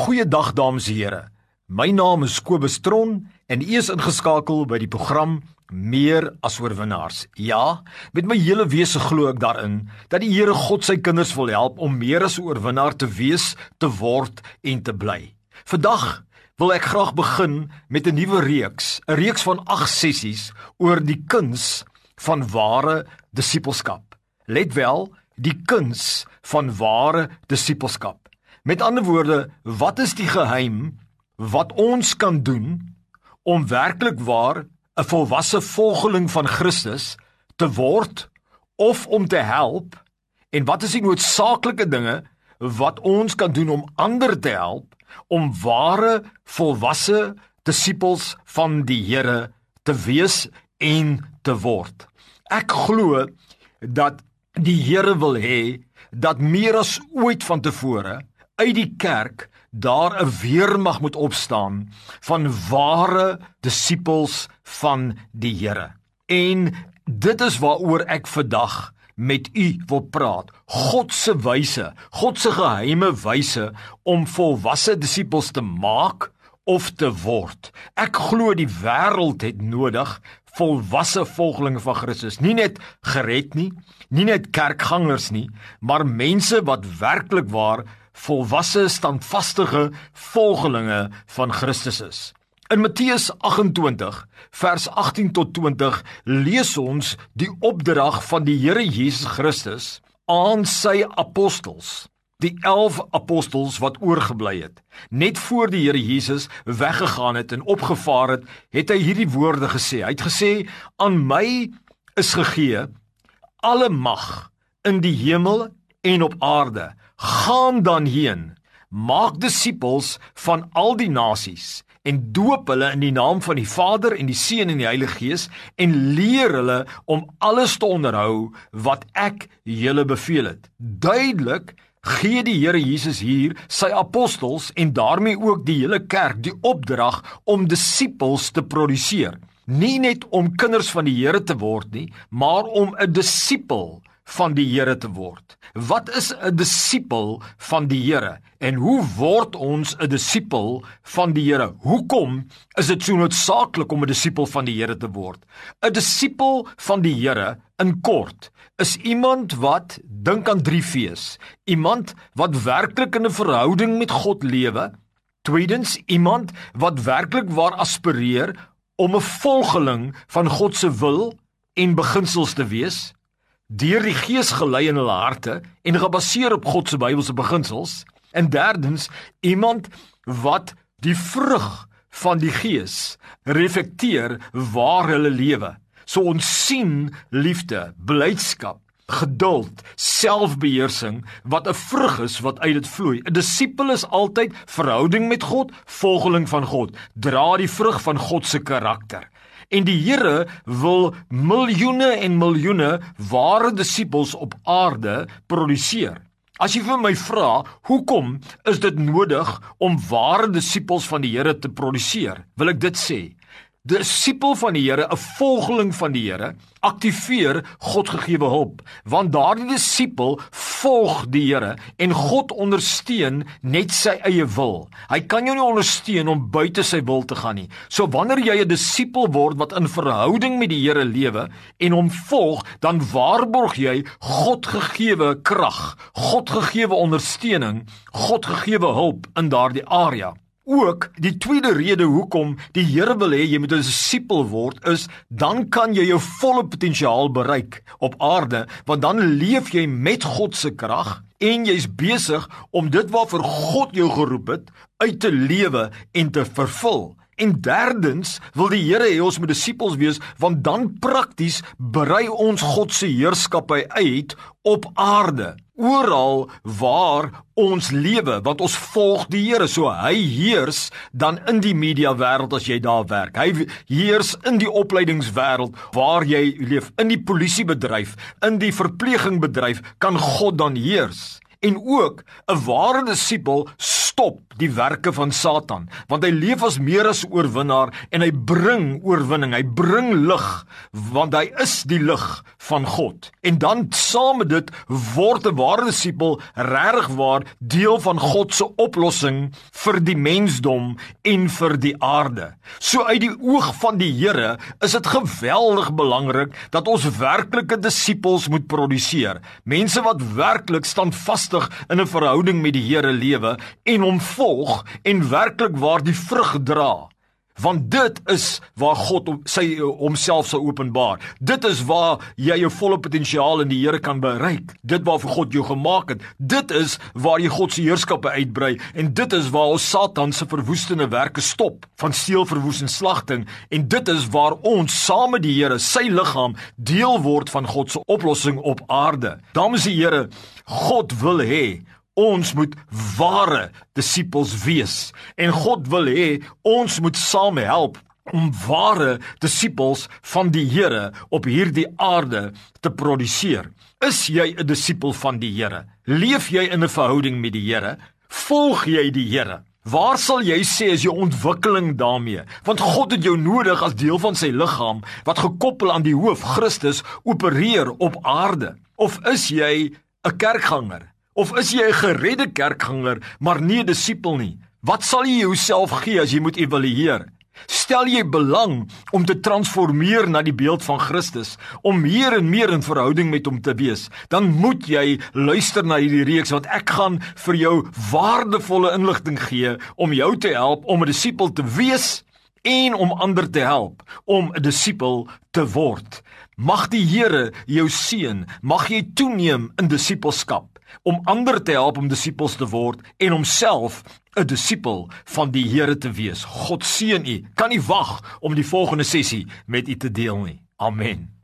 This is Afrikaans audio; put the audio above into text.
Goeiedag dames en here. My naam is Kobus Tron en u is ingeskakel by die program Meer as oorwinnaars. Ja, met my hele wese glo ek daarin dat die Here God sy kinders wil help om meer as 'n oorwinnaar te wees, te word en te bly. Vandag wil ek graag begin met 'n nuwe reeks, 'n reeks van 8 sessies oor die kuns van ware disippelskap. Let wel, die kuns van ware disippelskap. Met ander woorde, wat is die geheim wat ons kan doen om werklik waar 'n volwasse volgeling van Christus te word of om te help en wat is die noodsaaklike dinge wat ons kan doen om ander te help om ware volwasse disippels van die Here te wees en te word. Ek glo dat die Here wil hê dat meer as ooit vantevore uit die kerk daar 'n weermag moet opstaan van ware disippels van die Here. En dit is waaroor ek vandag met u wil praat. God se wyse, God se geheime wyse om volwasse disippels te maak of te word. Ek glo die wêreld het nodig volwasse volgelinge van Christus, nie net gered nie, nie net kerkgangers nie, maar mense wat werklik waar volwasse standvastige volgelinge van Christus is. In Matteus 28 vers 18 tot 20 lees ons die opdrag van die Here Jesus Christus aan sy apostels, die 11 apostels wat oorgebly het. Net voor die Here Jesus weggegaan het en opgevaar het, het hy hierdie woorde gesê. Hy het gesê: "Aan my is gegee alle mag in die hemel en op aarde. Gaan dan heen. Maak disippels van al die nasies en doop hulle in die naam van die Vader en die Seun en die Heilige Gees en leer hulle om alles te onderhou wat ek julle beveel het. Duidelik gee die Here Jesus hier sy apostels en daarmee ook die hele kerk die opdrag om disippels te produseer. Nie net om kinders van die Here te word nie maar om 'n disipel van die Here te word. Wat is 'n disipel van die Here en hoe word ons 'n disipel van die Here? Hoekom is dit so noodsaaklik om 'n disipel van die Here te word? 'n Disipel van die Here in kort is iemand wat dink aan drie V's. Iemand wat werklik in 'n verhouding met God lewe. Tweedens, iemand wat werklik waar aspireer om 'n volgeling van God se wil en beginsels te wees deur die Gees gelei in hulle harte en gebaseer op God se Bybelse beginsels. En derdens, iemand wat die vrug van die Gees reflekteer waar hulle lewe. So ons sien liefde, blydskap, geduld, selfbeheersing wat 'n vrug is wat uit dit vloei. 'n Disipel is altyd verhouding met God, volgeling van God, dra die vrug van God se karakter. En die Here wil miljoene en miljoene ware disippels op aarde produseer. As jy vir my vra, hoekom is dit nodig om ware disippels van die Here te produseer? Wil ek dit sê? disipel van die Here, 'n volgeling van die Here, aktiveer God gegeewe hulp, want daardie disipel volg die Here en God ondersteun net sy eie wil. Hy kan jou nie ondersteun om buite sy wil te gaan nie. So wanneer jy 'n disipel word wat in verhouding met die Here lewe en hom volg, dan waarborg jy God gegeewe krag, God gegeewe ondersteuning, God gegeewe hulp in daardie area. Ook die tweede rede hoekom die Here wil hê jy moet 'n disipel word is dan kan jy jou volle potensiaal bereik op aarde want dan leef jy met God se krag en jy's besig om dit waarvoor God jou geroep het uit te lewe en te vervul. En derdens wil die Here hê ons moet disippels wees want dan prakties berei ons God se heerskappy uit op aarde. Oral waar ons lewe want ons volg die Here. So hy heers dan in die media wêreld as jy daar werk. Hy heers in die opleidingswêreld waar jy leef in die polisiebedryf in die verpleegingbedryf kan God dan heers. En ook 'n ware disipel stop die werke van Satan, want hy leef as meer as oorwinnaar en hy bring oorwinning. Hy bring lig, want hy is die lig van God. En dan saam met dit word 'n ware disipel regtig waar deel van God se oplossing vir die mensdom en vir die aarde. So uit die oog van die Here is dit geweldig belangrik dat ons werklike disippels moet produseer. Mense wat werklik standvastig in 'n verhouding met die Here lewe en hom volg en werklik waar die vrug dra want dit is waar God sy homself sal openbaar. Dit is waar jy jou volle potensiaal in die Here kan bereik. Dit waarvoor God jou gemaak het. Dit is waar jy God se heerskappe uitbrei en dit is waar ons Satan se verwoestende werke stop van steel, verwoes en slagting en dit is waar ons saam met die Here, sy liggaam, deel word van God se oplossing op aarde. Dames en here, God wil hê Ons moet ware disippels wees en God wil hê ons moet saam help om ware disippels van die Here op hierdie aarde te produseer. Is jy 'n disipel van die Here? Leef jy in 'n verhouding met die Here? Volg jy die Here? Waar sal jy sê is jou ontwikkeling daarmee? Want God het jou nodig as deel van sy liggaam wat gekoppel aan die hoof Christus opereer op aarde. Of is jy 'n kerkganger? Of is jy 'n geredde kerkganger, maar nie 'n disipel nie? Wat sal jy jouself gee as jy moet evalueer? Stel jy belang om te transformeer na die beeld van Christus, om meer en meer in verhouding met hom te wees, dan moet jy luister na hierdie reeks want ek gaan vir jou waardevolle inligting gee om jou te help om 'n disipel te wees en om ander te help om 'n disipel te word. Mag die Here jou seën, mag jy toeneem in disipelskap om ander te help om disippels te word en homself 'n disipel van die Here te wees. God seën u. Kan nie wag om die volgende sessie met u te deel nie. Amen.